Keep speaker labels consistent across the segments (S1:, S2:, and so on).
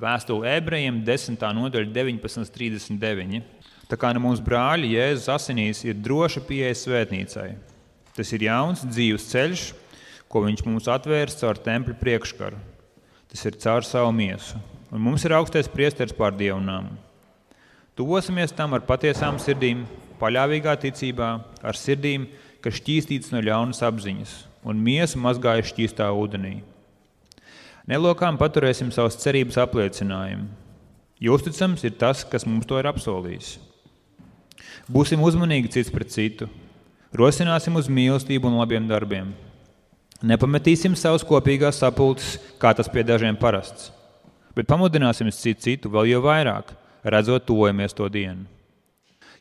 S1: Vēstule ebrejiem 10. nodaļa 19.39. Tā kā no mums brāļi Jēzus asinīs ir droša pieeja svētnīcai. Tas ir jauns dzīves ceļš, ko viņš mums atvērs caur templi priekškaru. Tas ir caur savu miesu. Un mums ir augstais priesteris pār dievu namu. Tuvosimies tam ar patiesām sirdīm, paļāvīgā ticībā, ar sirdīm, kas šķīstītas no ļaunas apziņas, un miesu mazgājas šķīstā ūdenī. Nelokām paturēsim savas cerības apliecinājumu, jo uzticams ir tas, kas mums to ir apsolījis. Būsim uzmanīgi cits pret citu, rosināsim uz mīlestību un labiem darbiem. Nepametīsim savus kopīgās sapulces, kā tas pie dažiem parasts, bet pamudināsim citu citu vēl jau vairāk, redzot, tojamies to dienu.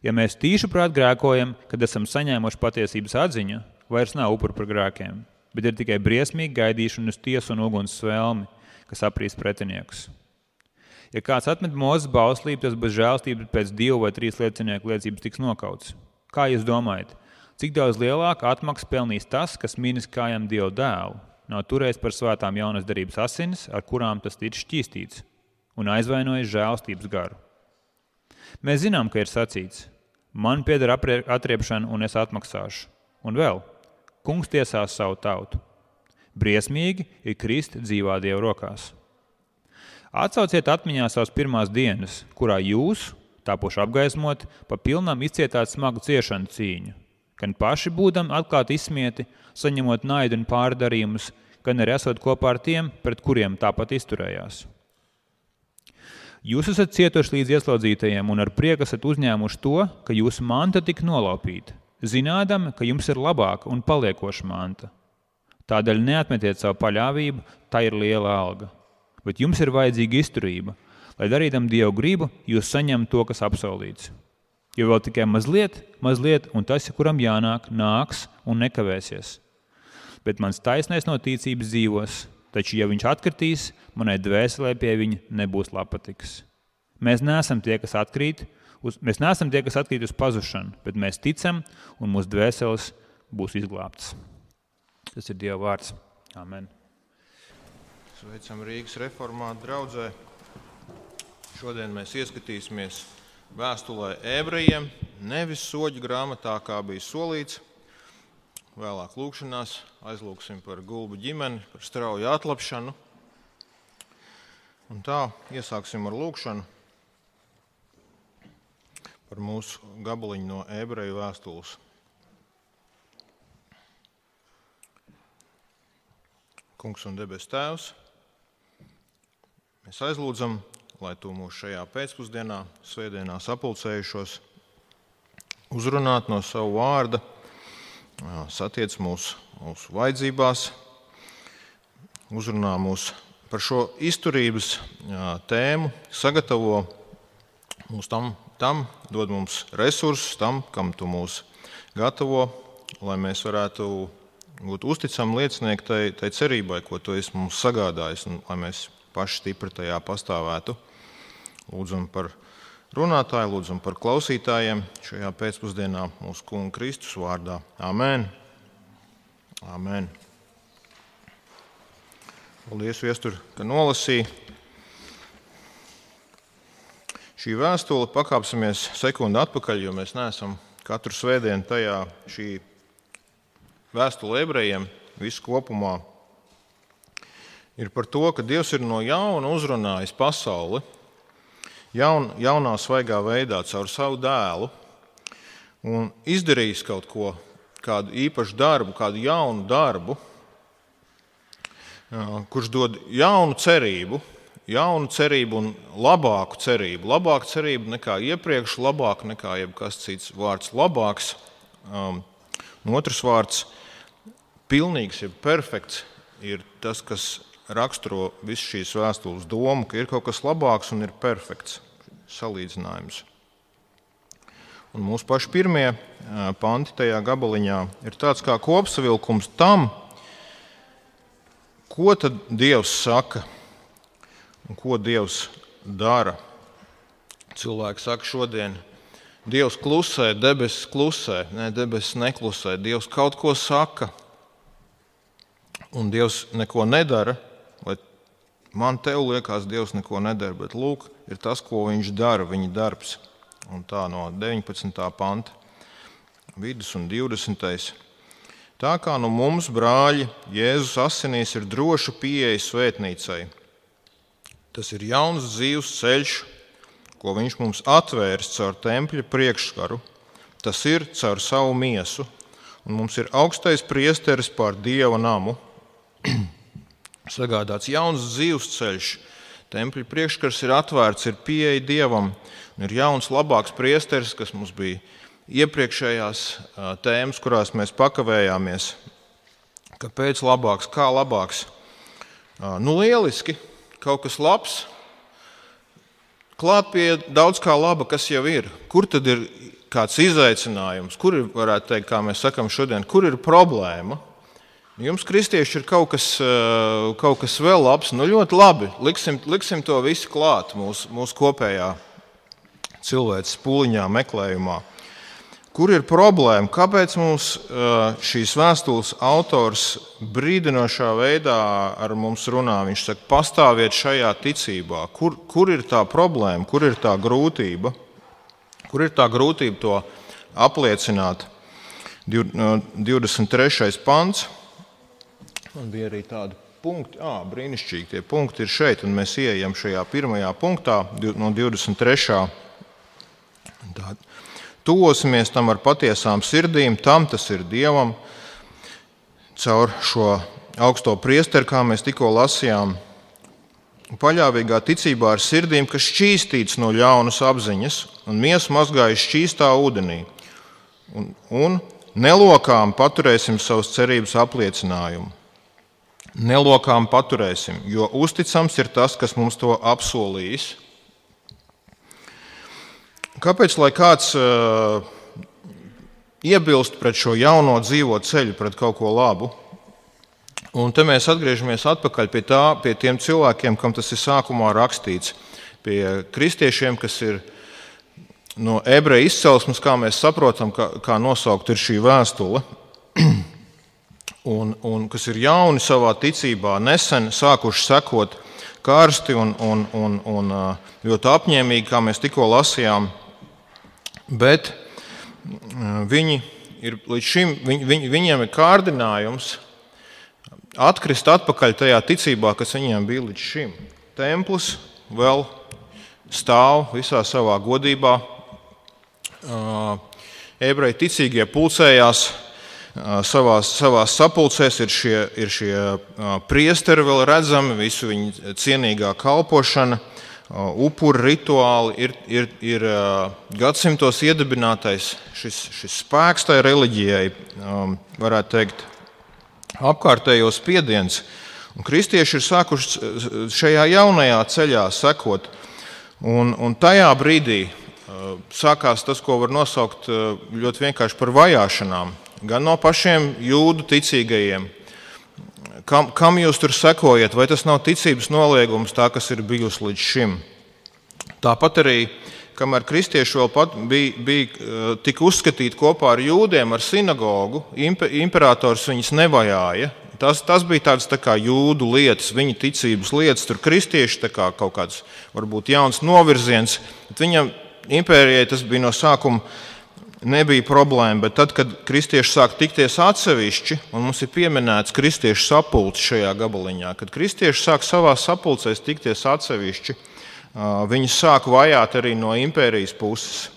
S1: Ja mēs tīši prāt grēkojam, kad esam saņēmuši patiesības atziņu, vairs nav upuru par grēkiem, bet ir tikai briesmīgi gaidīšana uz tiesu un uguns svēlmi, kas aprīs pretiniekus. Ja kāds atmet mūzes bauslību, tas bez žēlstības pēc divu vai trīs liecinieku liecības tiks nokauts. Kā jūs domājat, cik daudz lielāku atmaksu pelnīs tas, kas minis kājām Dievu dēlu, nav turējis par svētām jaunas darības asinis, ar kurām tas ir šķīstīts, un aizvainojis žēlstības garu? Mēs zinām, ka ir sacīts, man pieder atriepšana, un es atmaksāšu. Un vēl, kungs tiesās savu tautu. Briesmīgi ir krist dzīvā Dieva rokās. Atcauciet atmiņā savas pirmās dienas, kurā jūs, tāpoši apgaismot, pa pilnām izcietāt smagu ciešanu cīņu, gan paši būdam atklāti izsmieti, saņemot naidu un pārdarījumus, gan arī esot kopā ar tiem, pret kuriem tāpat izturējās. Jūs esat cietuši līdz ieslodzītajiem un ar prieku esat uzņēmuši to, ka jūsu manta tika nolaupīta, zinādami, ka jums ir labāka un paliekoša manta. Tādēļ neatmetiet savu paļāvību, tā ir liela alga. Bet jums ir vajadzīga izturība, lai darītam dievu gribu, jūs saņemat to, kas apsolīts. Jo vēl tikai mazliet, mazliet, un tas, kuram jānāk, nāks un nekavēsies. Bet mans taisnais no ticības dzīvos, taču, ja viņš atkritīs, manai dvēselē pie viņa nebūs lapatiks. Mēs neesam tie, kas atkrīt, uz, mēs neesam tie, kas atkrīt uz pazušanu, bet mēs ticam, un mūsu dvēseles būs izglābtas. Tas ir Dieva vārds. Amen.
S2: Sveicam Rīgas reformātu draugzē. Šodien mēs ieskatīsimies vēstulē ebrejiem, nevis soļu grāmatā, kā bija solīts, Vēlāk lūkšanās aizlūksim par gulbu ģimeni, par strauju atlapšanu. Un tā iesāksim ar lūkšanu par mūsu gabaliņu no ebreju vēstules. Kungs un debes Tēvs, mēs aizlūdzam, lai Tu mūs šajā pēcpusdienā, svētdienā sapulcējušos, uzrunātu no savu vārdu satiec mūsu, mūsu vajadzībās, uzrunā mūs par šo izturības tēmu, sagatavo mūs tam, tam, dod mums resursus tam, kam tu mūs gatavo, lai mēs varētu būt uzticami liecinieki tai, tai cerībai, ko tu esi mums sagādājis, un lai mēs paši stipri tajā pastāvētu. Lūdzam par runātāju, lūdzam par klausītājiem šajā pēcpusdienā mūsu Kunga Kristus vārdā. Amen! Amen. Paldies, Viestur, ka nolasīji. Šī vēstule pakāpsimies sekundi atpakaļ, jo mēs neesam katru svētdienu tajā. Šī vēstule ebrejiem visu kopumā ir par to, ka Dievs ir no jauna uzrunājis pasauli jaun, jaunā, svaigā veidā caur savu dēlu un izdarījis kaut ko, kādu īpašu darbu, kādu jaunu darbu, kurš dod jaunu cerību, jaunu cerību un labāku cerību. Labāku cerību nekā iepriekš, labāku nekā jebkas cits vārds. Labāks, um, otrs vārds, pilnīgs, jeb perfekts, ir tas, kas raksturo visu šīs vēstules domu, ka ir kaut kas labāks un ir perfekts salīdzinājums. Un mūsu paši pirmie panti tajā gabaliņā ir tāds kā kopsavilkums tam, ko tad Dievs saka un ko Dievs dara. Cilvēki saka šodien, Dievs klusē, debesis klusē, ne debesis neklusē. Dievs kaut ko saka, un Dievs neko nedara, Man te liekas, Dievs neko nedara, bet lūk, ir tas, ko viņš dara, viņa darbs. Un tā no 19. panta, vidus un 20. Tā kā nu mums, brāļi, Jēzus asinīs ir droša pieeja svētnīcai. Tas ir jauns dzīves ceļš, ko viņš mums atvērs caur tempļa priekšskaru. Tas ir caur savu miesu, un mums ir augstais priesteris pār dieva namu. Sagādāts jauns dzīves ceļš, tempļa priekšskars ir atvērts, ir pieeja dievam, un ir jauns, labāks priesteris, kas mums bija iepriekšējās tēmas, kurās mēs pakavējāmies. Kāpēc labāks, kā labāks? Nu, lieliski, kaut kas labs, klāt pie daudz kā laba, kas jau ir. Kur tad ir kāds izaicinājums, kur ir, varētu teikt, kā mēs sakām šodien, kur ir problēma? Jums, kristieši, ir kaut kas, eh, kaut kas vēl labs. Nu, ļoti labi. Liksim, liksim to visu klāt mūsu, mūsu kopējā cilvēces pūliņā, meklējumā. Kur ir problēma? Kāpēc mums šīs vēstules autors brīdinošā veidā ar mums runā? Viņš saka, pastāviet šajā ticībā. Kur, kur ir tā problēma, kur ir tā grūtība? Kur ir tā grūtība to apliecināt? 23. pants. Man bija arī tādi punkti, ah, brīnišķīgi. Tie punkti ir šeit, un mēs ieejam šajā pirmajā punktā no 23. Tāda. Tuvosimies tam ar patiesām sirdīm, tam tas ir Dievam, caur šo augsto priesteru, kā mēs tikko lasījām. Paļāvīgā ticībā ar sirdīm, kas šķīstīts no ļaunas apziņas un miesu mazgājas šķīstā ūdenī. Un, un nelokām paturēsim savus cerības apliecinājumu. Nelokām paturēsim, jo uzticams ir tas, kas mums to apsolījis. Kāpēc lai kāds uh, iebilst pret šo jauno dzīvo ceļu, pret kaut ko labu? Un te mēs atgriežamies pie, tā, pie tiem cilvēkiem, kam tas ir sākumā rakstīts. Pie kristiešiem, kas ir no ebreju izcelsmes, kā mēs saprotam, kā, kā nosaukt ir šī vēstule. Un, un kas ir jauni savā ticībā, nesen sākuši sekot karsti un, un, un, un ļoti apņēmīgi, kā mēs tikko lasījām, bet viņi ir līdz šim, viņ, viņ, viņiem ir kārdinājums atkrist atpakaļ tajā ticībā, kas viņiem bija līdz šim. Templis vēl stāv visā savā godībā. Ebreji ticīgie pulcējās savās, savās sapulcēs, ir šie, ir šie priesteri vēl redzami, visu viņu cienīgā kalpošana upuru rituāli ir, ir, ir gadsimtos iedibinātais šis, šis spēks tai reliģijai, varētu teikt, apkārtējo spiediens. Un kristieši ir sākuši šajā jaunajā ceļā sekot. Un, un tajā brīdī sākās tas, ko var nosaukt ļoti vienkārši par vajāšanām. Gan no pašiem jūdu ticīgajiem, Kam, kam jūs tur sekojat? Vai tas nav ticības noliegums, tā kas ir bijusi līdz šim? Tāpat arī, kamēr kristieši vēl bija, bija eh, tik uzskatīti kopā ar jūdiem, ar sinagogu, imperators viņus nevajāja. Tas, tas bija tāds tā kā jūdu lietas, viņa ticības lietas. Tur kristieši kā kaut kāds varbūt jauns novirziens, viņam impērijai tas bija no sākuma nebija problēma, bet tad, kad kristieši sāk tikties atsevišķi, un mums ir pieminēts kristiešu sapulce šajā gabaliņā, kad kristieši sāk savā sapulcēs tikties atsevišķi, viņi sāk vajāt arī no impērijas puses.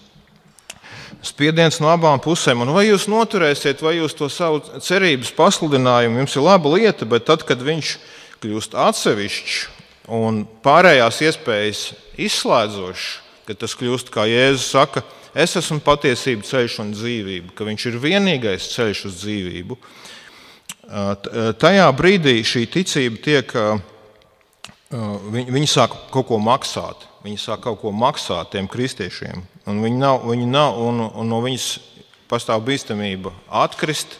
S2: Spiediens no abām pusēm, un vai jūs noturēsiet, vai jūs to savu cerības pasludinājumu, jums ir laba lieta, bet tad, kad viņš kļūst atsevišķs un pārējās iespējas izslēdzošs, kad tas kļūst, kā Jēzus saka, es esmu patiesība, ceļš un dzīvība, ka viņš ir vienīgais ceļš uz dzīvību. Tajā brīdī šī ticība tiek, viņi, sāk kaut ko maksāt. Viņi sāk kaut ko maksāt tiem kristiešiem. Viņi nav, viņi nav un, un no viņas pastāv bīstamība atkrist,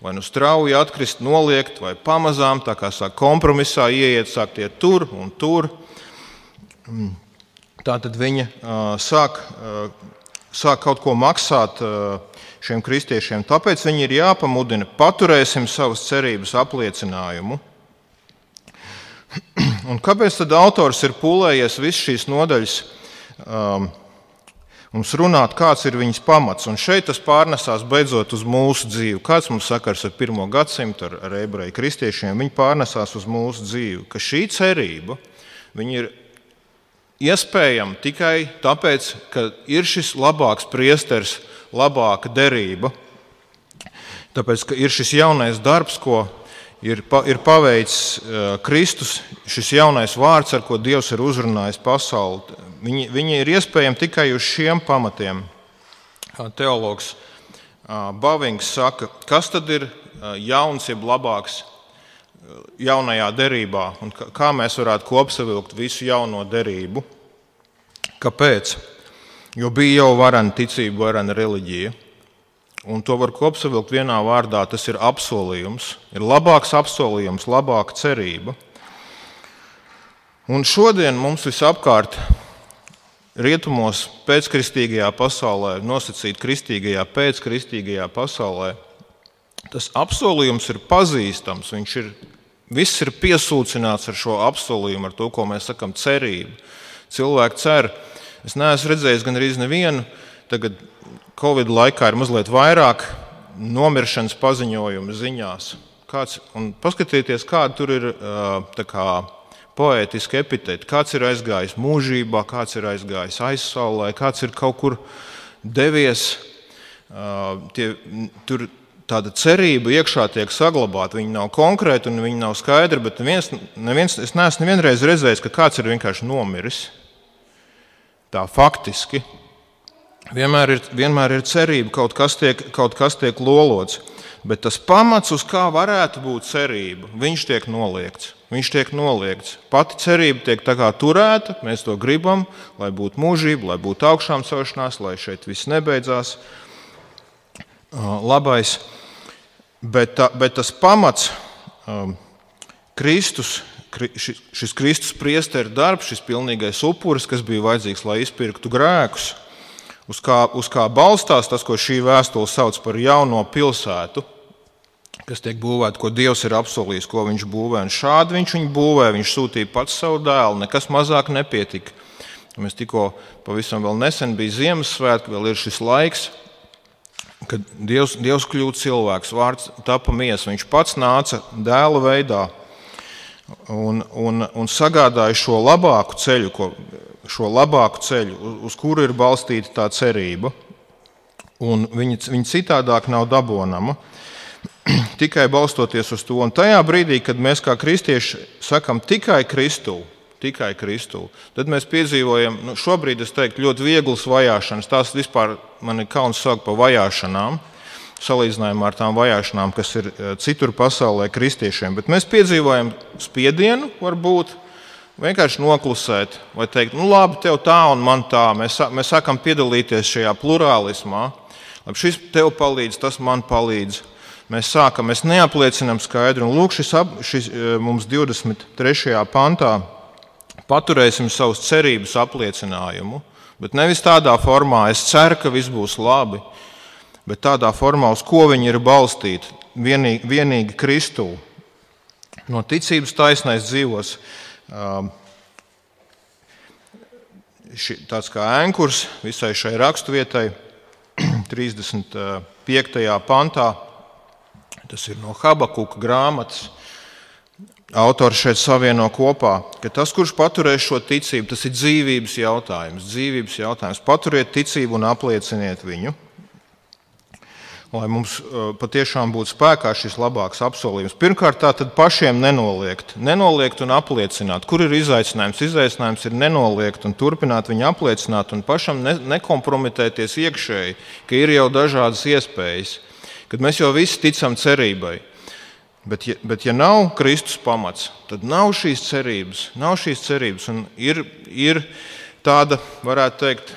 S2: vai nu strauji atkrist, noliegt, vai pamazām, tā kā sāk kompromisā ieiet, sāk tie tur un tur. Tā tad viņa sāk sāk kaut ko maksāt eh, šiem kristiešiem. Tāpēc viņi ir jāpamudina, paturēsim savas cerības apliecinājumu. Un kāpēc tad autors ir pūlējies visas šīs nodaļas um, mums runāt, kāds ir viņas pamats? Un šeit tas pārnesās beidzot uz mūsu dzīvi. Kāds mums sakars ar pirmo gadsimtu, ar, ar ebreju kristiešiem? Viņi pārnesās uz mūsu dzīvi, ka šī cerība ir iespējama tikai tāpēc, ka ir šis labāks priesteris, labāka derība. Tāpēc, ka ir šis jaunais darbs, ko ir, pa, ir paveicis uh, Kristus, šis jaunais vārds, ar ko Dievs ir uzrunājis pasauli. Viņi, viņi ir iespējami tikai uz šiem pamatiem. Teologs uh, Bavings saka, kas tad ir jauns, jeb labāks jaunajā derībā, un kā mēs varētu kopsavilkt visu jauno derību. Kāpēc? Jo bija jau varena ticība, varena reliģija. Un to var kopsavilkt vienā vārdā. Tas ir apsolījums, ir labāks apsolījums, labāka cerība. Un šodien mums visapkārt, rietumos, pēckristīgajā pasaulē, nosacīt kristīgajā, pēckristīgajā pasaulē, tas apsolījums ir pazīstams. Viņš ir, viss ir piesūcināts ar šo apsolījumu, ar to, ko mēs sakām, cerību. Cilvēki cer. Es neesmu redzējis gan arī nevienu tagad Covid laikā ir mazliet vairāk nomiršanas paziņojumu ziņās. Kāds, paskatieties, kāda tur ir kā, poētiska epitēta. Kāds ir aizgājis mūžībā, kāds ir aizgājis aizsaulē, kāds ir kaut kur devies. Tie, tur tāda cerība iekšā tiek saglabāta. Viņa nav konkrēta un viņa nav skaidra, bet neviens, neviens, es neesmu nevienreiz redzējis, ka kāds ir vienkārši nomiris. Tā faktiski Vienmēr ir, vienmēr ir cerība, kaut kas, tiek, kaut kas tiek lolots. Bet tas pamats, uz kā varētu būt cerība, viņš tiek noliegts. Viņš tiek noliegts. Pati cerība tiek turēta, mēs to gribam, lai būtu mūžība, lai būtu augšām celšanās, lai šeit viss nebeidzās. Labais. Bet, bet tas pamats, Kristus, šis Kristus priesteru darbs, šis pilnīgais upuris, kas bija vajadzīgs, lai izpirktu grēkus, uz kā, uz kā balstās tas, ko šī vēstule sauc par jauno pilsētu, kas tiek būvēta, ko Dievs ir apsolījis, ko viņš būvē. Un šādi viņš viņu būvē, viņš sūtīja pats savu dēlu, nekas mazāk nepietika. Mēs tikko pavisam nesen bija Ziemassvētki, vēl ir šis laiks, kad Dievs, Dievs kļūst cilvēks, vārds tapa miesa. Viņš pats nāca dēla veidā un, un, un sagādāja šo labāku ceļu, ko šo labāku ceļu, uz kuru ir balstīta tā cerība. Un viņa, viņa citādāk nav dabonama. tikai balstoties uz to. Un tajā brīdī, kad mēs kā kristieši sakam tikai Kristu, tikai Kristu, tad mēs piedzīvojam, nu, šobrīd es teiktu, ļoti vieglas vajāšanas. Tās vispār man ir kauns saukt par vajāšanām. Salīdzinājumā ar tām vajāšanām, kas ir eh, citur pasaulē, kristiešiem. Bet mēs piedzīvojam spiedienu, varbūt, vienkārši noklusēt, vai teikt, nu labi, tev tā un man tā. Mēs, mēs sākam piedalīties šajā plurālismā. Labi, šis tev palīdz, tas man palīdz. Mēs sākam, mēs neapliecinām skaidru. Un lūk, šis, šis e, mums 23. pantā paturēsim savus cerības apliecinājumu. Bet nevis tādā formā, es ceru, ka viss būs labi, bet tādā formā, uz ko viņi ir balstīti. Vienīgi, vienīgi Kristū. No ticības taisnais dzīvos Um, ši, tāds kā ēnkurs visai šai raksturvietai, 35. pantā. Tas ir no Habakuka grāmatas. Autors šeit savieno kopā, ka tas, kurš paturēs šo ticību, tas ir dzīvības jautājums. Dzīvības jautājums. Paturiet ticību un aplieciniet viņu lai mums uh, patiešām būtu spēkā šis labāks apsolījums. Pirmkārt, tā tad pašiem nenoliegt, nenoliegt un apliecināt. Kur ir izaicinājums? Izaicinājums ir nenoliegt un turpināt viņu apliecināt un pašam ne, nekompromitēties iekšēji, ka ir jau dažādas iespējas, kad mēs jau visi ticam cerībai. Bet, ja, bet, ja nav Kristus pamats, tad nav šīs cerības. Nav šīs cerības ir, ir tāda, varētu teikt,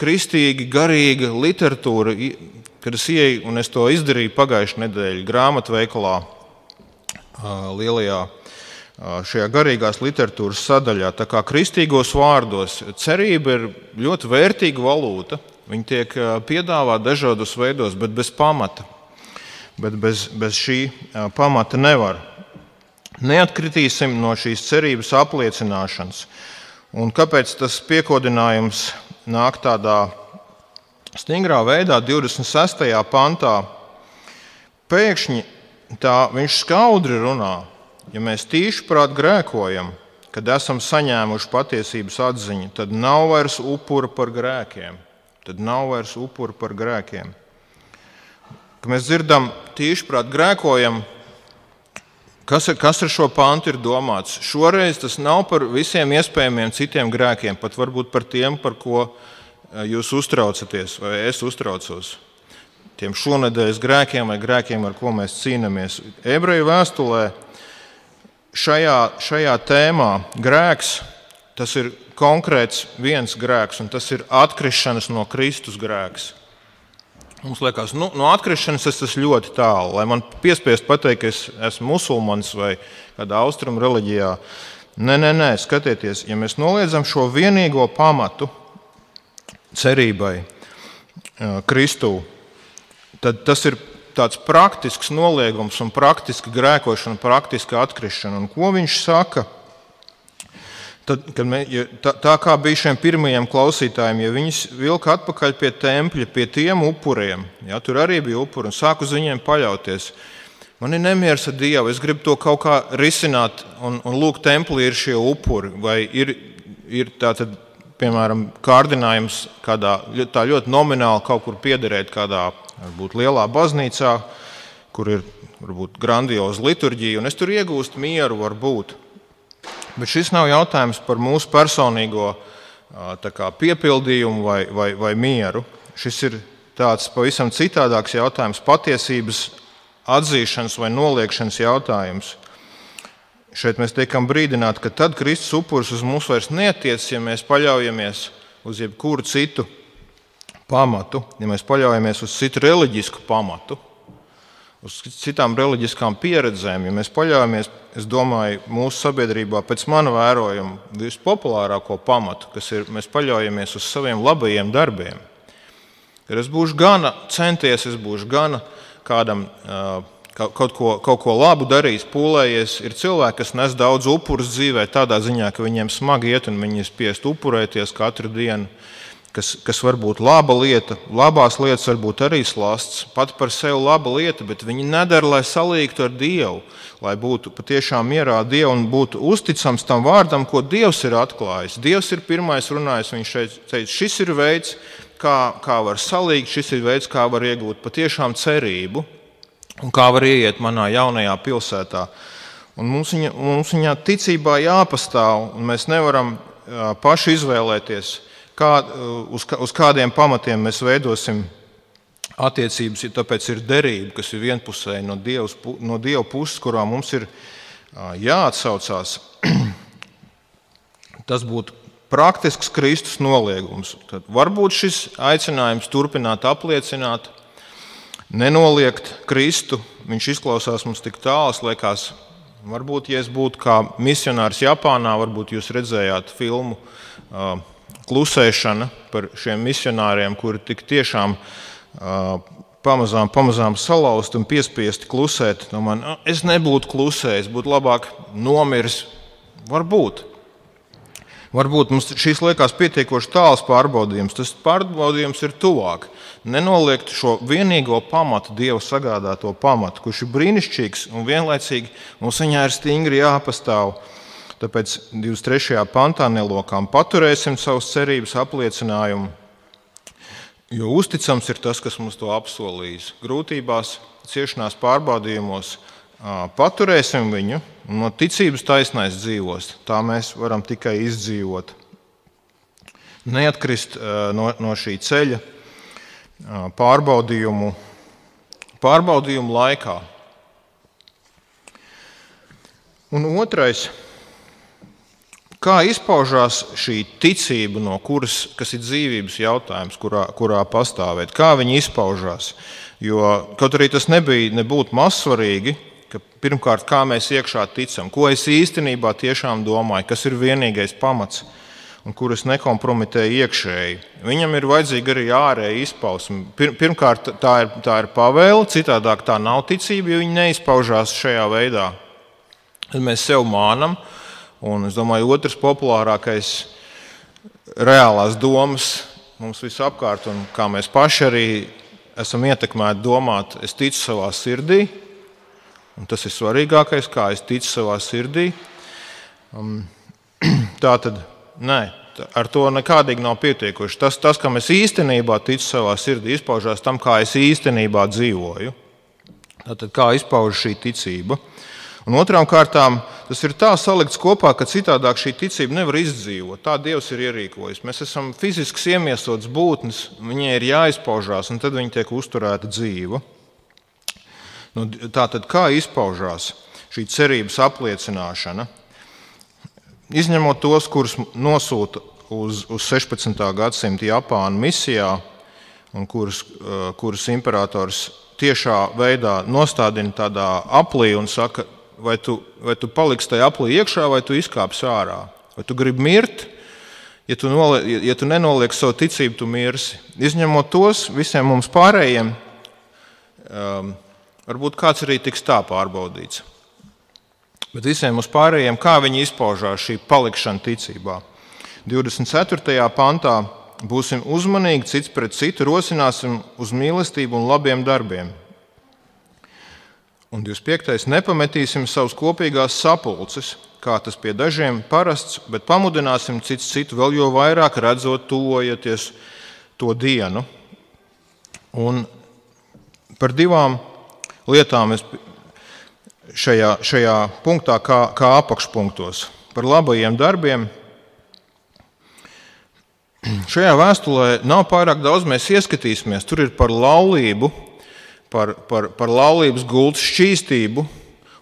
S2: kristīga, garīga literatūra, kad es ieeju, un es to izdarīju pagājušajā nedēļā grāmatveikalā, lielajā šajā garīgās literatūras sadaļā. Tā kā kristīgos vārdos cerība ir ļoti vērtīga valūta. Viņa tiek piedāvāta dažādos veidos, bet bez pamata. Bet bez, bez šī pamata nevar. Neatkritīsim no šīs cerības apliecināšanas. Un kāpēc tas piekodinājums nāk tādā stingrā veidā, 26. pantā? Pēkšņi tā viņš skaudri runā, ja mēs tīši prāt grēkojam, kad esam saņēmuši patiesības atziņu, tad nav vairs upura par grēkiem. Tad nav vairs upura par grēkiem. Kad mēs dzirdam, tīši prāt grēkojam, Kas ar, kas ar šo pantu ir domāts? Šoreiz tas nav par visiem iespējamiem citiem grēkiem, pat varbūt par tiem, par ko eh, jūs uztraucaties, vai es uztraucos. Tiem šonadēļas grēkiem vai grēkiem, ar ko mēs cīnāmies. Ebreju vēstulē šajā, šajā tēmā grēks tas ir konkrēts viens grēks, un tas ir atkrišanas no Kristus grēks. Mums liekas, nu, no atkrišanas es esmu ļoti tālu. Lai man piespiest pateikt, ka es esmu musulmanis vai kādā austrumu reliģijā. Nē, nē, nē, skatieties, ja mēs noliedzam šo vienīgo pamatu cerībai Kristū, tad tas ir tāds praktisks noliegums un praktiska grēkošana, praktiska atkrišana. Un ko viņš saka? Tad, mē, ja, tā, tā kā bija šiem pirmajiem klausītājiem, ja viņus vilka atpakaļ pie tempļa, pie tiem upuriem, ja, tur arī bija upuri un sāk uz viņiem paļauties. Man ir nemieris ar Dievu, es gribu to kaut kā risināt, un, un lūk, templī ir šie upuri. Vai ir, ir tātad, piemēram, kārdinājums kādā tā ļoti nomināli kaut kur piederēt kādā varbūt lielā baznīcā, kur ir varbūt grandioza liturģija, un es tur iegūstu mieru, varbūt. Bet šis nav jautājums par mūsu personīgo kā, piepildījumu vai, vai, vai mieru. Šis ir tāds pavisam citādāks jautājums, patiesības atzīšanas vai noliekšanas jautājums. Šeit mēs tiekam brīdināti, ka tad Kristus upuris uz mums vairs netiec, ja mēs paļaujamies uz jebkuru citu pamatu, ja mēs paļaujamies uz citu reliģisku pamatu uz citām reliģiskām pieredzēm. Ja mēs paļaujamies, es domāju, mūsu sabiedrībā, pēc mana vērojuma, vispopulārāko pamatu, kas ir, mēs paļaujamies uz saviem labajiem darbiem. Kad es būšu gana centies, es būšu gana kādam. Kaut ko, kaut ko labu darījis, pūlējies. Ir cilvēki, kas nes daudz upurus dzīvē, tādā ziņā, ka viņiem smagi iet un viņi ir spiest upurēties katru dienu kas, kas var būt laba lieta, labās lietas var būt arī slāsts, pat par sevi laba lieta, bet viņi nedara, lai salīgtu ar Dievu, lai būtu patiešām mierā Dievu un būtu uzticams tam vārdam, ko Dievs ir atklājis. Dievs ir pirmais runājis, viņš šeit teica, šis ir veids, kā, kā var salīgt, šis ir veids, kā var iegūt patiešām cerību un kā var ieiet manā jaunajā pilsētā. Un mums, viņa, mums viņā ticībā jāpastāv, un mēs nevaram paši izvēlēties kā, uz, uz kādiem pamatiem mēs veidosim attiecības. Tāpēc ir derība, kas ir vienpusēja no, dievs, no Dieva puses, kurā mums ir jāatsaucās. Tas būtu praktisks Kristus noliegums. Tad varbūt šis aicinājums turpināt apliecināt, nenoliegt Kristu. Viņš izklausās mums tik tāls, liekas, varbūt, ja es būtu kā misionārs Japānā, varbūt jūs redzējāt filmu klusēšana par šiem misionāriem, kuri tik tiešām pamazām, pamazām salauzt un piespiesti klusēt. No man, es nebūtu klusējis, būtu labāk nomiris. Varbūt. Varbūt mums šīs liekas pietiekoši tāls pārbaudījums. Tas pārbaudījums ir tuvāk. Nenoliegt šo vienīgo pamatu, Dieva sagādāto pamatu, kurš ir brīnišķīgs un vienlaicīgi mums viņā ir stingri jāpastāv. Tāpēc 23. pantā nelokām paturēsim savus cerības apliecinājumu, jo uzticams ir tas, kas mums to apsolījis. Grūtībās, ciešanās, pārbaudījumos paturēsim viņu, no ticības taisnais dzīvos. Tā mēs varam tikai izdzīvot. Neatkrist no, no šī ceļa pārbaudījumu, pārbaudījumu laikā. Un otrais Kā izpaužās šī ticība, no kuras ir dzīvības jautājums, kurā, kurā pastāvēt? Kā viņi izpaužās? Jo kaut arī tas nebija nebūtu mazsvarīgi, ka pirmkārt, kā mēs iekšā ticam, ko es īstenībā tiešām domāju, kas ir vienīgais pamats un kuras nekompromitēja iekšēji. Viņam ir vajadzīga arī ārēja izpausme. Pirmkārt, tā ir, tā ir pavēle, citādāk tā nav ticība, jo viņa neizpaužās šajā veidā. Tad mēs sev mānam, un es domāju, otrs populārākais reālās domas mums visapkārt, un kā mēs paši arī esam ietekmēti domāt, es ticu savā sirdī, un tas ir svarīgākais, kā es ticu savā sirdī. Um, tā tad, nē, ar to nekādīgi nav pietiekoši. Tas, tas, kam es īstenībā ticu savā sirdī, izpaužās tam, kā es īstenībā dzīvoju. Tātad, kā izpaužas šī ticība. Un otrām kārtām tas ir tā salikts kopā, ka citādāk šī ticība nevar izdzīvot. Tā Dievs ir ierīkojis. Mēs esam fizisks iemiesots būtnes, viņai ir jāizpaužās, un tad viņa tiek uzturēta dzīva. Nu, tā tad kā izpaužās šī cerības apliecināšana? Izņemot tos, kurus nosūta uz, uz 16. gadsimta Japānu misijā, un kurus, kurus imperators tiešā veidā nostādina tādā aplī un saka, vai tu, vai tu paliksi tajā aplī iekšā, vai tu izkāpsi ārā. Vai tu gribi mirt, ja tu, nolie, ja tu nenoliec savu ticību, tu mirsi. Izņemot tos, visiem mums pārējiem, um, varbūt kāds arī tiks tā pārbaudīts. Bet visiem mums pārējiem, kā viņi izpaužās šī palikšana ticībā. 24. pantā būsim uzmanīgi cits pret citu, rosināsim uz mīlestību un labiem darbiem. Un 25. nepametīsim savus kopīgās sapulces, kā tas pie dažiem parasts, bet pamudināsim cits citu vēl jo vairāk, redzot, tuvojoties to dienu. Un par divām lietām es šajā, šajā punktā, kā, kā apakšpunktos, par labajiem darbiem. Šajā vēstulē nav pārāk daudz, mēs ieskatīsimies. Tur ir par laulību, par, par, par laulības gultas šķīstību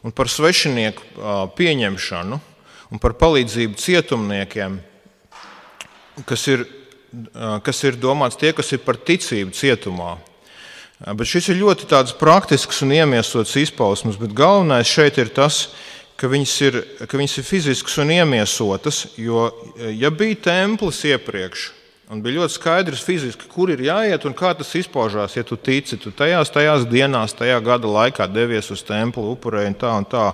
S2: un par svešinieku pieņemšanu un par palīdzību cietumniekiem, kas ir, kas ir domāts tie, kas ir par ticību cietumā. Bet šis ir ļoti praktisks un iemiesots izpausmes, bet galvenais šeit ir tas, ka viņas ir, ka viņas ir fiziskas un iemiesotas, jo ja bija templis iepriekš, Un bija ļoti skaidrs fiziski, kur ir jāiet un kā tas izpaužās. Ja tu tici, tu tajās, tajās dienās, tajā gada laikā devies uz templi, upurēji un tā un tā.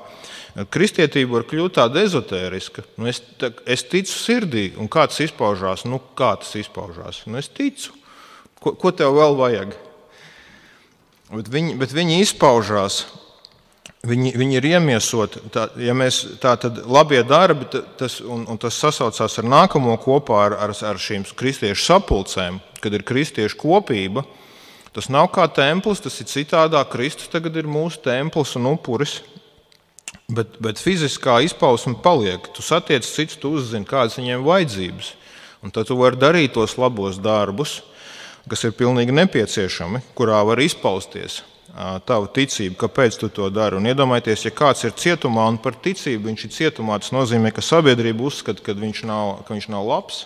S2: Kristietība var kļūt tāda ezotēriska. Nu, es, tā, es ticu sirdī, un kā tas izpaužās? Nu, kā tas izpaužās? Nu, es ticu. Ko, ko tev vēl vajag? Bet viņi, bet viņi izpaužās Viņi, viņi ir iemiesoti. Tā, ja mēs tā tad labie darbi, tas, un, un tas sasaucās ar nākamo kopā ar, ar, ar šīm kristiešu sapulcēm, kad ir kristiešu kopība. Tas nav kā templis, tas ir citādāk. Kristus tagad ir mūsu templis un upuris. Bet, bet fiziskā izpausme paliek. Tu satiec citus, tu uzzini, kādas viņiem vajadzības. Un tad tu vari darīt tos labos darbus, kas ir pilnīgi nepieciešami, kurā var izpausties tavu ticību, kāpēc tu to dari. Un iedomājieties, ja kāds ir cietumā un par ticību viņš ir cietumā, tas nozīmē, ka sabiedrība uzskata, ka viņš nav, ka viņš nav labs.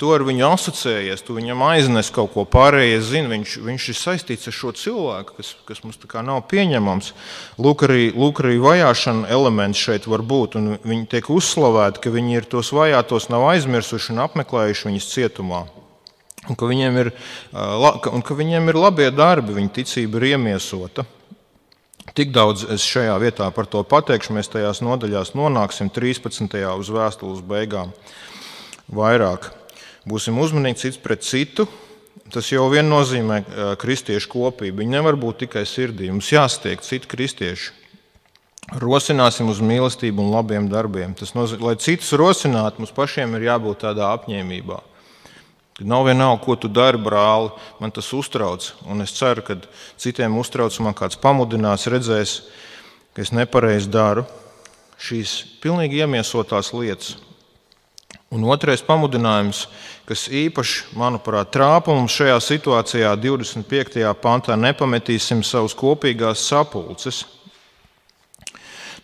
S2: To ar viņu asociējies, tu viņam aiznes kaut ko pārējais, zini, viņš, viņš ir saistīts ar šo cilvēku, kas, kas mums nav pieņemams. Lūk, arī, lūk, arī vajāšana elements šeit var būt, viņi tiek uzslavēti, ka viņi ir tos vajātos nav aizmirsuši un apmeklējuši viņus cietumā un ka viņiem ir, un ka viņiem ir labie darbi, viņa ticība ir iemiesota. Tik daudz es šajā vietā par to pateikšu. Mēs tajās nodaļās nonāksim 13. uz vēstules beigām. Vairāk būsim uzmanīgi cits pret citu. Tas jau vien nozīmē kristiešu kopību. Viņi nevar būt tikai sirdī. Mums jāstiek citi kristieši. Rosināsim uz mīlestību un labiem darbiem. Tas nozīmē, lai citus rosinātu, mums pašiem ir jābūt tādā apņēmībā. Nav vienalga, ko tu dari, brāli. Man tas uztrauc. Un es ceru, ka citiem uztrauc, man kāds pamudinās, redzēs, ka es nepareizi daru šīs pilnīgi iemiesotās lietas. Un otrais pamudinājums, kas īpaši, manuprāt, trāpa mums šajā situācijā, 25. pantā, nepametīsim savus kopīgās sapulces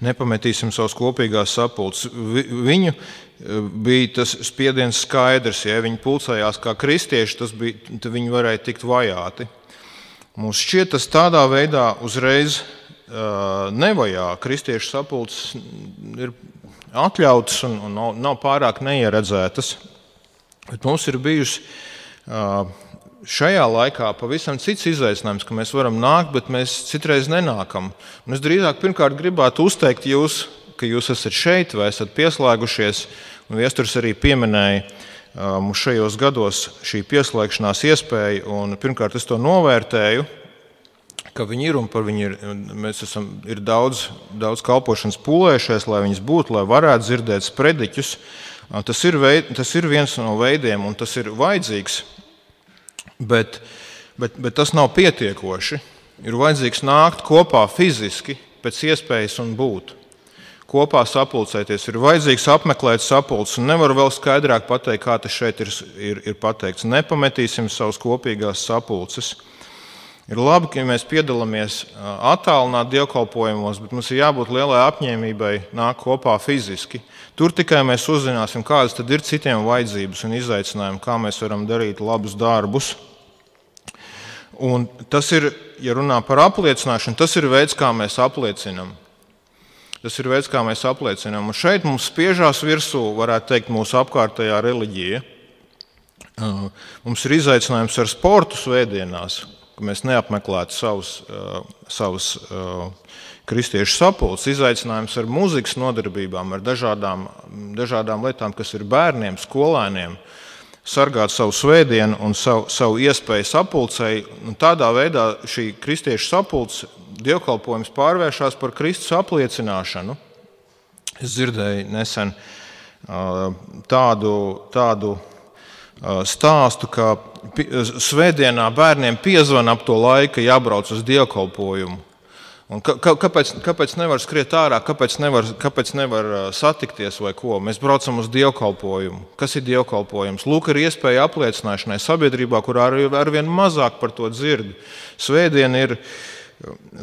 S2: nepametīsim savus kopīgās sapulces. Viņu bija tas spiediens skaidrs, ja viņi pulcējās kā kristieši, bija, tad viņi varēja tikt vajāti. Mums šķiet, tas tādā veidā uzreiz uh, nevajā. Kristiešu sapulces ir atļautas un, un nav, nav pārāk neieredzētas. Bet mums ir bijusi uh, šajā laikā pavisam cits izaicinājums, ka mēs varam nākt, bet mēs citreiz nenākam. Un es drīzāk pirmkārt gribētu uzteikt jūs, ka jūs esat šeit vai esat pieslēgušies. Viesturs arī pieminēja mums šajos gados šī pieslēgšanās iespēja. Un, pirmkārt, es to novērtēju, viņi ir un par viņu ir. Mēs esam ir daudz, daudz kalpošanas pūlējušies, lai viņas būtu, lai varētu dzirdēt sprediķus. Tas ir, veid, tas ir viens no veidiem, un tas ir vajadzīgs. Bet, bet, bet tas nav pietiekoši. Ir vajadzīgs nākt kopā fiziski, pēc iespējas un būt. Kopā sapulcēties ir vajadzīgs apmeklēt sapulces. Nevaru vēl skaidrāk pateikt, kā tas šeit ir, ir, ir pateikts. Nepametīsim savus kopīgās sapulces. Ir labi, ka mēs piedalāmies attālināti dievkalpojumos, bet mums ir jābūt lielai apņēmībai nākt kopā fiziski. Tur tikai mēs uzzināsim, kādas ir citiem vajadzības un izaicinājumi, kā mēs varam darīt labus darbus. Un tas ir, ja runā par apliecināšanu, tas ir veids, kā mēs apliecinām. Tas ir veids, kā mēs apliecinām. Un šeit mums spiežās virsū, varētu teikt, mūsu apkārtējā reliģija. Mums ir izaicinājums ar sportu svētdienās, ka mēs neapmeklētu savus, savus kristiešu sapulces, izaicinājums ar muzikas nodarbībām, ar dažādām, dažādām lietām, kas ir bērniem, skolēniem, sargāt savu svētdienu un savu, savu iespēju sapulcēji. Tādā veidā šī kristiešu sapulce dievkalpojums pārvēršas par Kristus apliecināšanu. Es dzirdēju nesen tādu, tādu stāstu, ka svētdienā bērniem piezvanīja ap to laiku, jābrauc uz dievkalpojumu. Un kāpēc, kāpēc nevar skriet ārā, kāpēc nevar, kāpēc nevar satikties vai ko? Mēs braucam uz dievkalpojumu. Kas ir dievkalpojums? Lūk, ir iespēja apliecināšanai sabiedrībā, kur ar, ar vien mazāk par to dzird. Svētdiena ir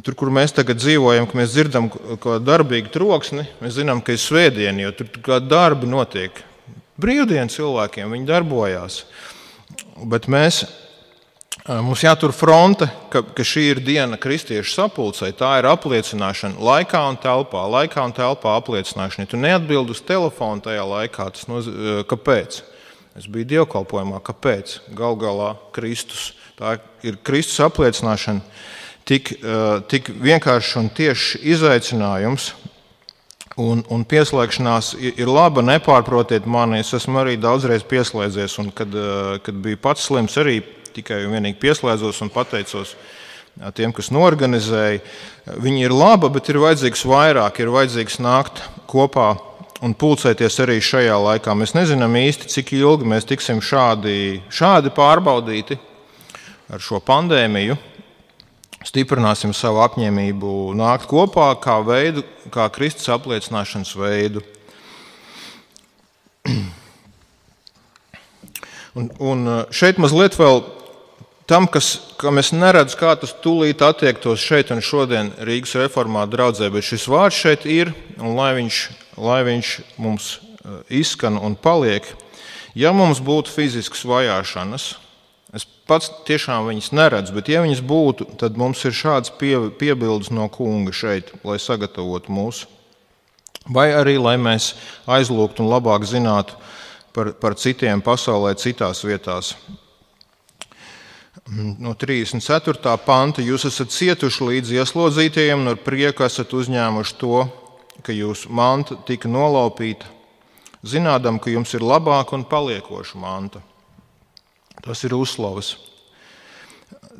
S2: tur, kur mēs tagad dzīvojam, ka mēs dzirdam ko darbīgu troksni. Mēs zinām, ka ir svētdiena, jo tur kā darbi notiek. Brīvdienas cilvēkiem viņi darbojās. Bet mēs Mums jātur fronte, ka, ka šī ir diena kristiešu sapulcei. Tā ir apliecināšana laikā un telpā. Laikā un telpā apliecināšana. Ja tu neatbildi uz telefonu tajā laikā, tas nozīmē, kāpēc? Es biju dievkalpojumā, kāpēc? Galu galā Kristus. Tā ir Kristus apliecināšana. Tik, tik vienkāršs un tieši izaicinājums, Un, un pieslēgšanās ir laba, nepārprotiet mani. Es esmu arī daudzreiz pieslēdzies, un kad, kad biju pats slims, arī tikai un vienīgi pieslēdzos un pateicos tiem, kas norganizēja. Viņi ir laba, bet ir vajadzīgs vairāk, ir vajadzīgs nākt kopā un pulcēties arī šajā laikā. Mēs nezinām īsti, cik ilgi mēs tiksim šādi, šādi pārbaudīti ar šo pandēmiju. Stiprināsim savu apņēmību nākt kopā kā veidu, kā Kristus apliecināšanas veidu. Un, un šeit mazliet vēl tam, kas, kam es neredzu, kā tas tūlīt attiektos šeit un šodien Rīgas reformā draudzē, bet šis vārds šeit ir, un lai viņš, lai viņš mums eh, izskan un paliek, ja mums būtu fiziskas vajāšanas, es pats tiešām viņas neredzu, bet ja viņas būtu, tad mums ir šāds pie, piebildes no kunga šeit, lai sagatavotu mūsu. Vai arī, lai mēs aizlūgtu un labāk zinātu par, par citiem pasaulē, citās vietās, no 34. panta. Jūs esat cietuši līdz ieslodzītajiem un ar prieku esat uzņēmuši to, ka jūsu manta tika nolaupīta, zinādam, ka jums ir labāka un paliekoša manta. Tas ir uzslavas.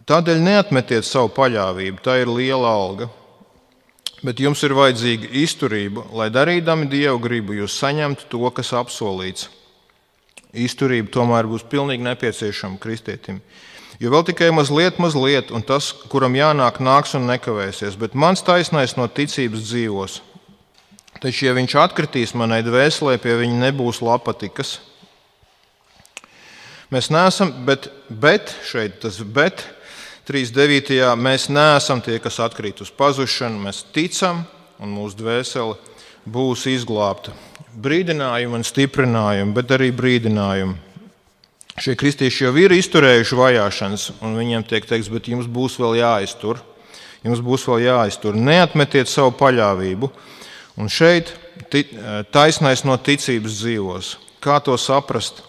S2: Tādēļ neatmetiet savu paļāvību, tā ir liela alga. Bet jums ir vajadzīga izturība, lai darīdami dievu gribu, jūs saņemtu to, kas apsolīts. Izturība tomēr būs pilnīgi nepieciešama kristietim. Jo vēl tikai mazliet, mazliet, un tas, kuram jānāk, nāks un nekavēsies, bet mans taisnais no ticības dzīvos. Taču, ja viņš atkritīs manai dvēselē, pie viņa nebūs lapatikas. Mēs neesam, bet, bet šeit tas bet, 3.9. mēs neesam tie, kas atkrīt uz pazušanu, mēs ticam, un mūsu dvēsele būs izglābta. Brīdinājumi un stiprinājumi, bet arī brīdinājumi. Šie kristieši jau ir izturējuši vajāšanas, un viņiem tiek teikts, bet jums būs vēl jāiztur. Jums būs vēl jāiztur. Neatmetiet savu paļāvību. Un šeit taisnais no ticības dzīvos. Kā to saprast?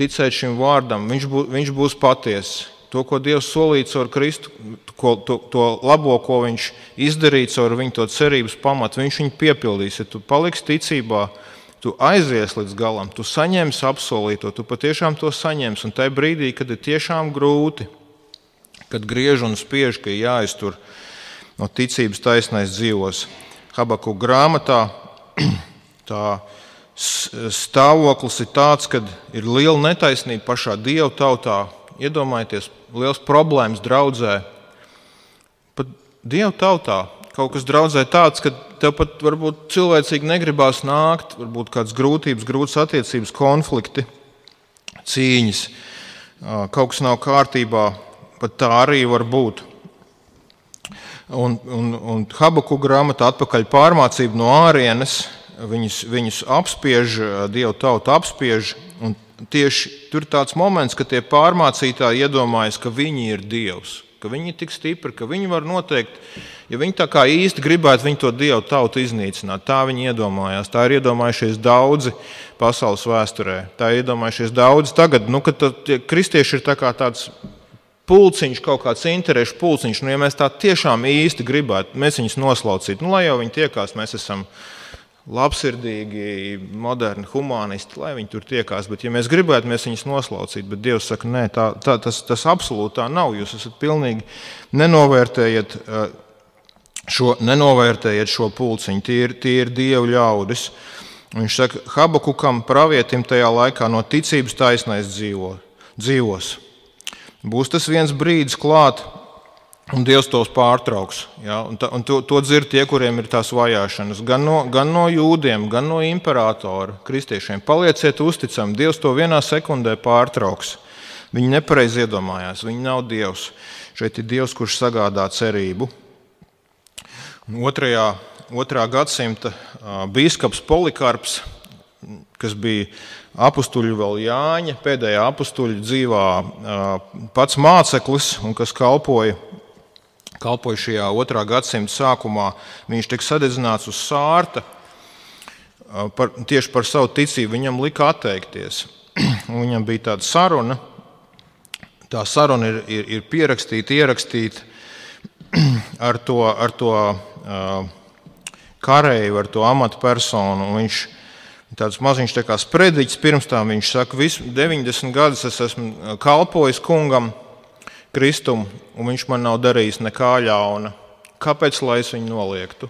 S2: Ticēt šim vārdam, viņš, bū, viņš būs patiess. To, ko Dievs solīja caur Kristu, ko, to, to labo, ko Viņš izdarīja caur viņu to cerības pamatu, Viņš viņu piepildīs. Ja tu paliksi ticībā, tu aizies līdz galam, tu saņemsi apsolīto, tu patiešām to saņemsi. Un tajā brīdī, kad ir tiešām grūti, kad griež un spiež, ka jāiztur no ticības taisnais dzīvos. Habaku grāmatā tā stāvoklis ir tāds, ka ir liela netaisnība pašā Dieva tautā. Iedomājieties, liels problēmas draudzē. Pat Dieva tautā kaut kas draudzē tāds, ka tev pat varbūt cilvēcīgi negribās nākt, varbūt kādas grūtības, grūtas attiecības, konflikti, cīņas. Kaut kas nav kārtībā, pat tā arī var būt. Un, un, un Habaku grāmata atpakaļ pārmācība no ārienes, viņus, viņus apspiež, Dieva tauta apspiež. Tieši tur ir tāds moments, ka tie pārmācītāji iedomājas, ka viņi ir Dievs, ka viņi ir tik stipri, ka viņi var noteikt, ja viņi tā kā īsti gribētu, viņi to Dievu tautu iznīcināt. Tā viņi iedomājās. Tā ir iedomājušies daudzi pasaules vēsturē. Tā ir iedomājušies daudzi tagad, nu, kad kristieši ir tā tāds pulciņš, kaut kāds interešu pulciņš. Nu, ja mēs tā tiešām īsti gribētu, mēs viņus noslaucītu, nu, lai jau viņi tiekās, mēs esam labsirdīgi, moderni, humanisti, lai viņi tur tiekās. Bet, ja mēs gribētu, mēs viņus noslaucīt, bet Dievs saka, nē, tā, tā, tas, tas absolūti tā nav. Jūs esat pilnīgi nenovērtējiet eh, šo, nenovērtējiet šo pulciņu. Tie ir, tie ir Dievu ļaudis. Viņš saka, Habakukam, pravietim tajā laikā no ticības taisnais dzīvo, dzīvos. Būs tas viens brīdis klāt, Un Dievs tos pārtrauks. Ja? Un ta, un to, to dzird tie, kuriem ir tās vajāšanas. Gan no, gan no jūdiem, gan no imperatora, kristiešiem. Palieciet uzticami. Dievs to vienā sekundē pārtrauks. Viņi nepareizi iedomājās. Viņi nav Dievs. Šeit ir Dievs, kurš sagādā cerību. Un otrajā, otrā gadsimta biskups Polikarps, kas bija apstuļu vēl Jāņa, pēdējā apstuļu dzīvā pats māceklis un kas kalpoja kalpoja šajā otrā gadsimta sākumā, viņš tika sadedzināts uz sārta par, tieši par savu ticību. Viņam lika atteikties. Viņam bija tāda saruna. Tā saruna ir, ir, ir pierakstīta, ierakstīta ar to, ar to kareivu, ar to amatpersonu. Viņš tāds maziņš tā kā sprediķis pirms tam viņš saka, visu 90 gadus es esmu kalpojis kungam. Kristumu, un viņš man nav darījis nekā ļauna. Kāpēc lai es viņu noliektu?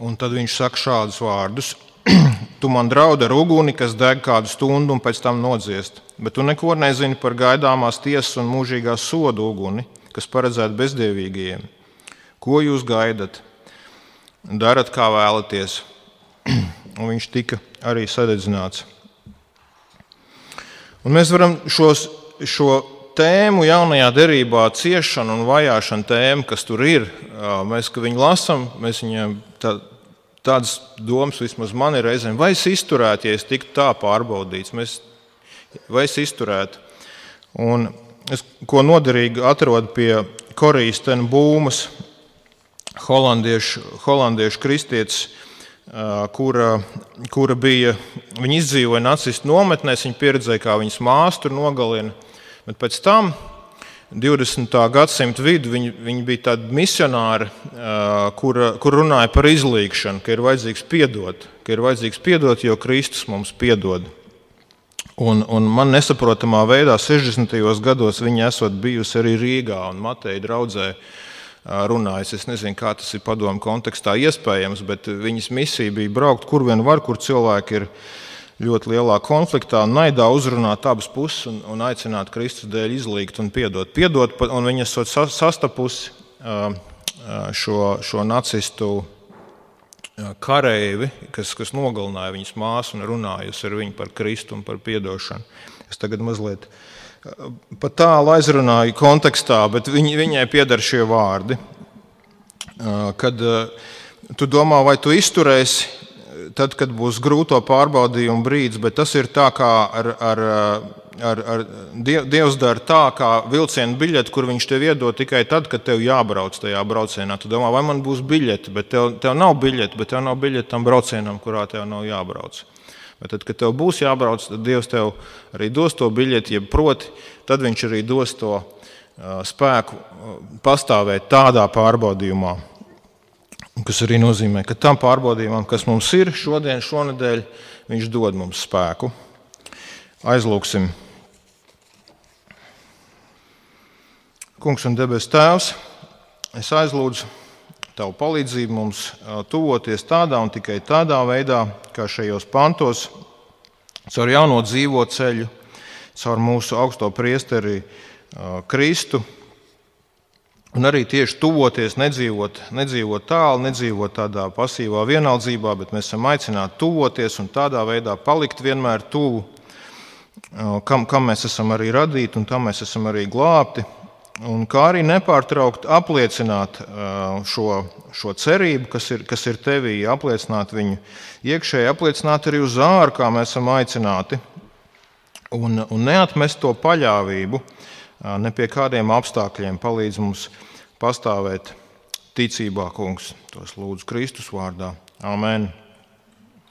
S2: Un tad viņš saka šādus vārdus: Tu man draudi ar uguni, kas deg kādu stundu un pēc tam nodziest, bet tu neko nezini par gaidāmās tiesas un mūžīgā soda uguni, kas paredzēta bezdievīgajiem. Ko jūs gaidat? Darat, kā vēlaties. Un viņš tika arī sadedzināts. Un mēs varam šos, šo tēmu jaunajā derībā, ciešana un vajāšana tēma, kas tur ir. Mēs, viņu lasām, mēs viņiem tā, tādas domas vismaz man ir reizēm, vai es izturētu, ja es tiktu tā pārbaudīts, mēs, vai es izturētu. Un es ko noderīgi atrodu pie Korijas Tenbūmas, holandiešu, holandiešu kristietis, kura, kura bija, viņa izdzīvoja nacistu nometnēs, viņa pieredzēja, kā viņas māstu nogalina. Bet pēc tam, 20. gadsimta vidū, viņi, viņi bija tādi misionāri, kur, kur runāja par izlīgšanu, ka ir vajadzīgs piedot, ka ir vajadzīgs piedot, jo Kristus mums piedod. Un, un man nesaprotamā veidā 60. gados viņa esot bijusi arī Rīgā un Mateja draudzē runājis. Es nezinu, kā tas ir padomu kontekstā iespējams, bet viņas misija bija braukt, kur vien var, kur cilvēki ir ļoti lielā konfliktā, naidā uzrunāt abas puses un, un aicināt Kristus dēļ izlīgt un piedot. piedot un viņi esat sastapusi šo, šo nacistu kareivi, kas, kas nogalināja viņas māsu un runājusi ar viņu par Kristu un par piedošanu. Es tagad mazliet pat tālu aizrunāju kontekstā, bet viņ, viņai pieder šie vārdi. Kad tu domā, vai tu izturēsi tad, kad būs grūto pārbaudījumu brīdis, bet tas ir tā, kā ar, ar, ar, ar Dievs dara tā, kā vilciena biļete, kur viņš tev iedod tikai tad, kad tev jābrauc tajā braucienā. Tu domā, vai man būs biļete, bet tev, tev nav biļete, bet tev nav biļete tam braucienam, kurā tev nav jābrauc. Bet tad, kad tev būs jābrauc, tad Dievs tev arī dos to biļeti, jeb proti, tad Viņš arī dos to spēku pastāvēt tādā pārbaudījumā. Kas arī nozīmē, ka tam pārbaudījumam, kas mums ir šodien, šonadēļ, Viņš dod mums spēku. Aizlūksim. Kungs un debes Tēvs, es aizlūdzu Tavu palīdzību mums tuvoties tādā un tikai tādā veidā, kā šajos pantos, caur jauno dzīvo ceļu, caur mūsu augsto priesteri Kristu. Un arī tieši tuvoties, nedzīvot, nedzīvot tālu, nedzīvot tādā pasīvā vienaldzībā, bet mēs esam aicināti tuvoties un tādā veidā palikt vienmēr tuvu, kam, kam mēs esam arī radīti un tam mēs esam arī glābti. Un kā arī nepārtraukt apliecināt šo, šo cerību, kas ir, kas ir tevī, apliecināt viņu iekšēji, apliecināt arī uz ārā, kā mēs esam aicināti. Un, un neatmest to paļāvību ne pie kādiem apstākļiem, palīdz mums pastāvēt ticībā, kungs. Tos lūdzu Kristus vārdā. Amen!